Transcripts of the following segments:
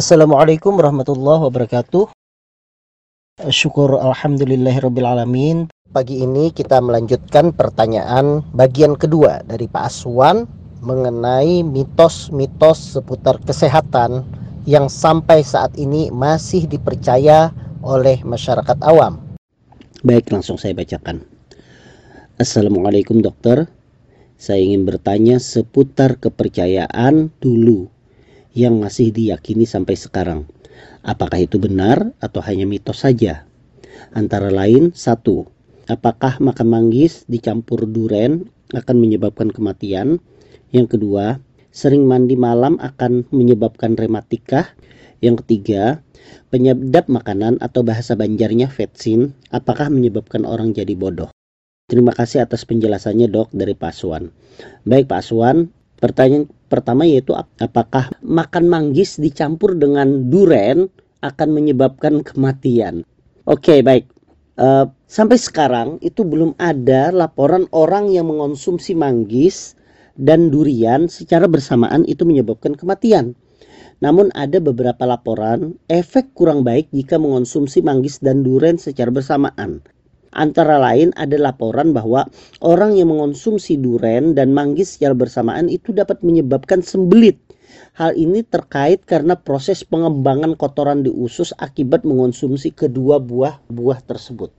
Assalamualaikum warahmatullahi wabarakatuh. Syukur alhamdulillahirrabbilalamin. Pagi ini kita melanjutkan pertanyaan bagian kedua dari Pak Aswan mengenai mitos-mitos seputar kesehatan yang sampai saat ini masih dipercaya oleh masyarakat awam. Baik, langsung saya bacakan. Assalamualaikum dokter. Saya ingin bertanya seputar kepercayaan dulu yang masih diyakini sampai sekarang. Apakah itu benar atau hanya mitos saja? Antara lain, satu, apakah makan manggis dicampur duren akan menyebabkan kematian? Yang kedua, sering mandi malam akan menyebabkan rematika? Yang ketiga, penyedap makanan atau bahasa Banjarnya vetsin, apakah menyebabkan orang jadi bodoh? Terima kasih atas penjelasannya dok dari Pak Aswan. Baik Pak Aswan, Pertanyaan pertama yaitu apakah makan manggis dicampur dengan duren akan menyebabkan kematian? Oke, okay, baik. Uh, sampai sekarang itu belum ada laporan orang yang mengonsumsi manggis dan durian secara bersamaan itu menyebabkan kematian. Namun ada beberapa laporan efek kurang baik jika mengonsumsi manggis dan duren secara bersamaan. Antara lain ada laporan bahwa orang yang mengonsumsi duren dan manggis secara bersamaan itu dapat menyebabkan sembelit. Hal ini terkait karena proses pengembangan kotoran di usus akibat mengonsumsi kedua buah buah tersebut.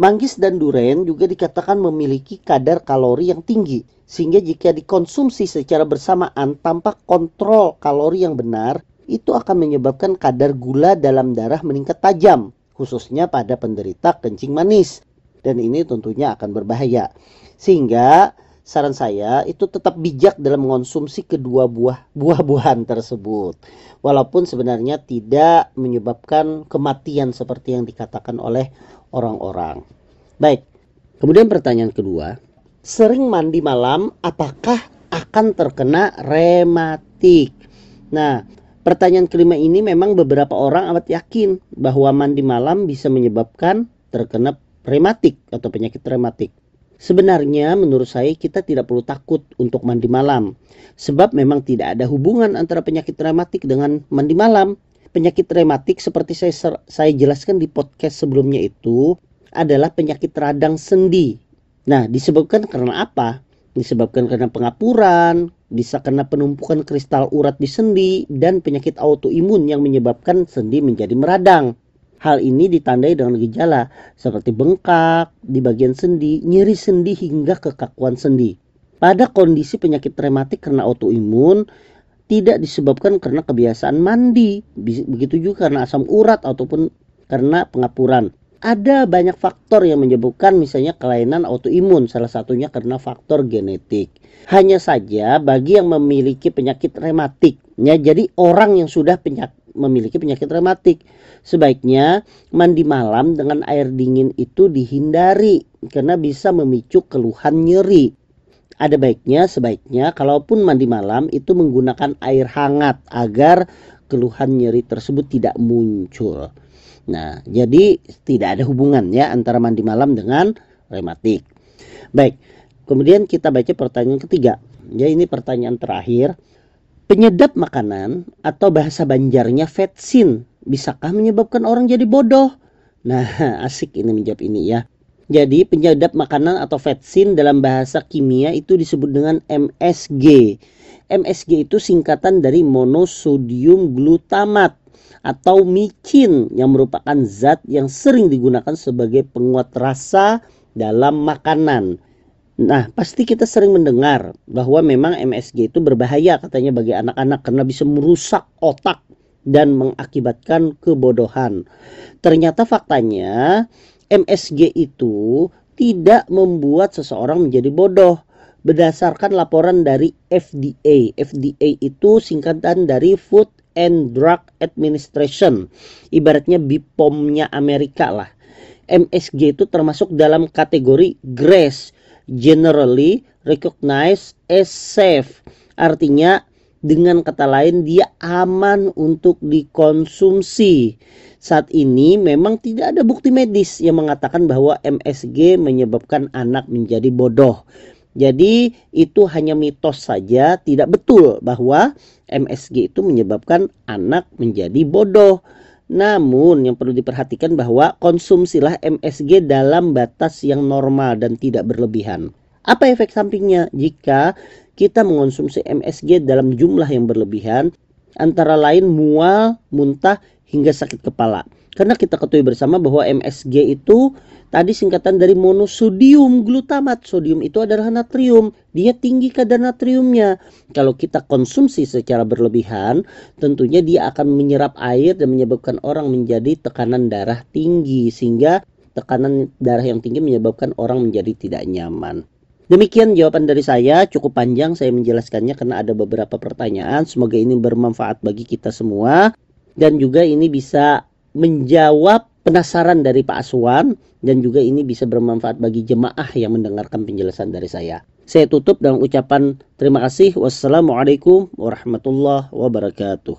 Manggis dan duren juga dikatakan memiliki kadar kalori yang tinggi, sehingga jika dikonsumsi secara bersamaan tanpa kontrol kalori yang benar, itu akan menyebabkan kadar gula dalam darah meningkat tajam, khususnya pada penderita kencing manis dan ini tentunya akan berbahaya. Sehingga saran saya itu tetap bijak dalam mengonsumsi kedua buah buah-buahan tersebut. Walaupun sebenarnya tidak menyebabkan kematian seperti yang dikatakan oleh orang-orang. Baik. Kemudian pertanyaan kedua, sering mandi malam apakah akan terkena rematik? Nah, pertanyaan kelima ini memang beberapa orang amat yakin bahwa mandi malam bisa menyebabkan terkena rematik atau penyakit rematik. Sebenarnya menurut saya kita tidak perlu takut untuk mandi malam. Sebab memang tidak ada hubungan antara penyakit rematik dengan mandi malam. Penyakit rematik seperti saya saya jelaskan di podcast sebelumnya itu adalah penyakit radang sendi. Nah, disebabkan karena apa? Disebabkan karena pengapuran, bisa karena penumpukan kristal urat di sendi dan penyakit autoimun yang menyebabkan sendi menjadi meradang. Hal ini ditandai dengan gejala seperti bengkak di bagian sendi, nyeri sendi hingga kekakuan sendi. Pada kondisi penyakit rematik karena autoimun tidak disebabkan karena kebiasaan mandi, begitu juga karena asam urat ataupun karena pengapuran. Ada banyak faktor yang menyebabkan misalnya kelainan autoimun, salah satunya karena faktor genetik. Hanya saja bagi yang memiliki penyakit rematik, ya jadi orang yang sudah penyakit memiliki penyakit rematik. Sebaiknya mandi malam dengan air dingin itu dihindari karena bisa memicu keluhan nyeri. Ada baiknya sebaiknya kalaupun mandi malam itu menggunakan air hangat agar keluhan nyeri tersebut tidak muncul. Nah, jadi tidak ada hubungan ya antara mandi malam dengan rematik. Baik, kemudian kita baca pertanyaan ketiga. Ya ini pertanyaan terakhir. Penyedap makanan atau bahasa Banjarnya vetsin bisakah menyebabkan orang jadi bodoh? Nah, asik ini menjawab ini ya. Jadi penyedap makanan atau vetsin dalam bahasa kimia itu disebut dengan MSG. MSG itu singkatan dari monosodium glutamat atau micin yang merupakan zat yang sering digunakan sebagai penguat rasa dalam makanan. Nah, pasti kita sering mendengar bahwa memang MSG itu berbahaya katanya bagi anak-anak karena bisa merusak otak dan mengakibatkan kebodohan. Ternyata faktanya MSG itu tidak membuat seseorang menjadi bodoh berdasarkan laporan dari FDA. FDA itu singkatan dari Food and Drug Administration. Ibaratnya BPOM-nya Amerika lah. MSG itu termasuk dalam kategori GRACE generally recognized as safe. Artinya dengan kata lain dia aman untuk dikonsumsi. Saat ini memang tidak ada bukti medis yang mengatakan bahwa MSG menyebabkan anak menjadi bodoh. Jadi itu hanya mitos saja, tidak betul bahwa MSG itu menyebabkan anak menjadi bodoh. Namun yang perlu diperhatikan bahwa konsumsilah MSG dalam batas yang normal dan tidak berlebihan. Apa efek sampingnya jika kita mengonsumsi MSG dalam jumlah yang berlebihan? Antara lain mual, muntah, hingga sakit kepala. Karena kita ketahui bersama bahwa MSG itu tadi singkatan dari monosodium glutamat. Sodium itu adalah natrium. Dia tinggi kadar natriumnya. Kalau kita konsumsi secara berlebihan, tentunya dia akan menyerap air dan menyebabkan orang menjadi tekanan darah tinggi sehingga tekanan darah yang tinggi menyebabkan orang menjadi tidak nyaman. Demikian jawaban dari saya, cukup panjang saya menjelaskannya karena ada beberapa pertanyaan. Semoga ini bermanfaat bagi kita semua dan juga ini bisa menjawab penasaran dari Pak Aswan dan juga ini bisa bermanfaat bagi jemaah yang mendengarkan penjelasan dari saya. Saya tutup dengan ucapan terima kasih. Wassalamualaikum warahmatullahi wabarakatuh.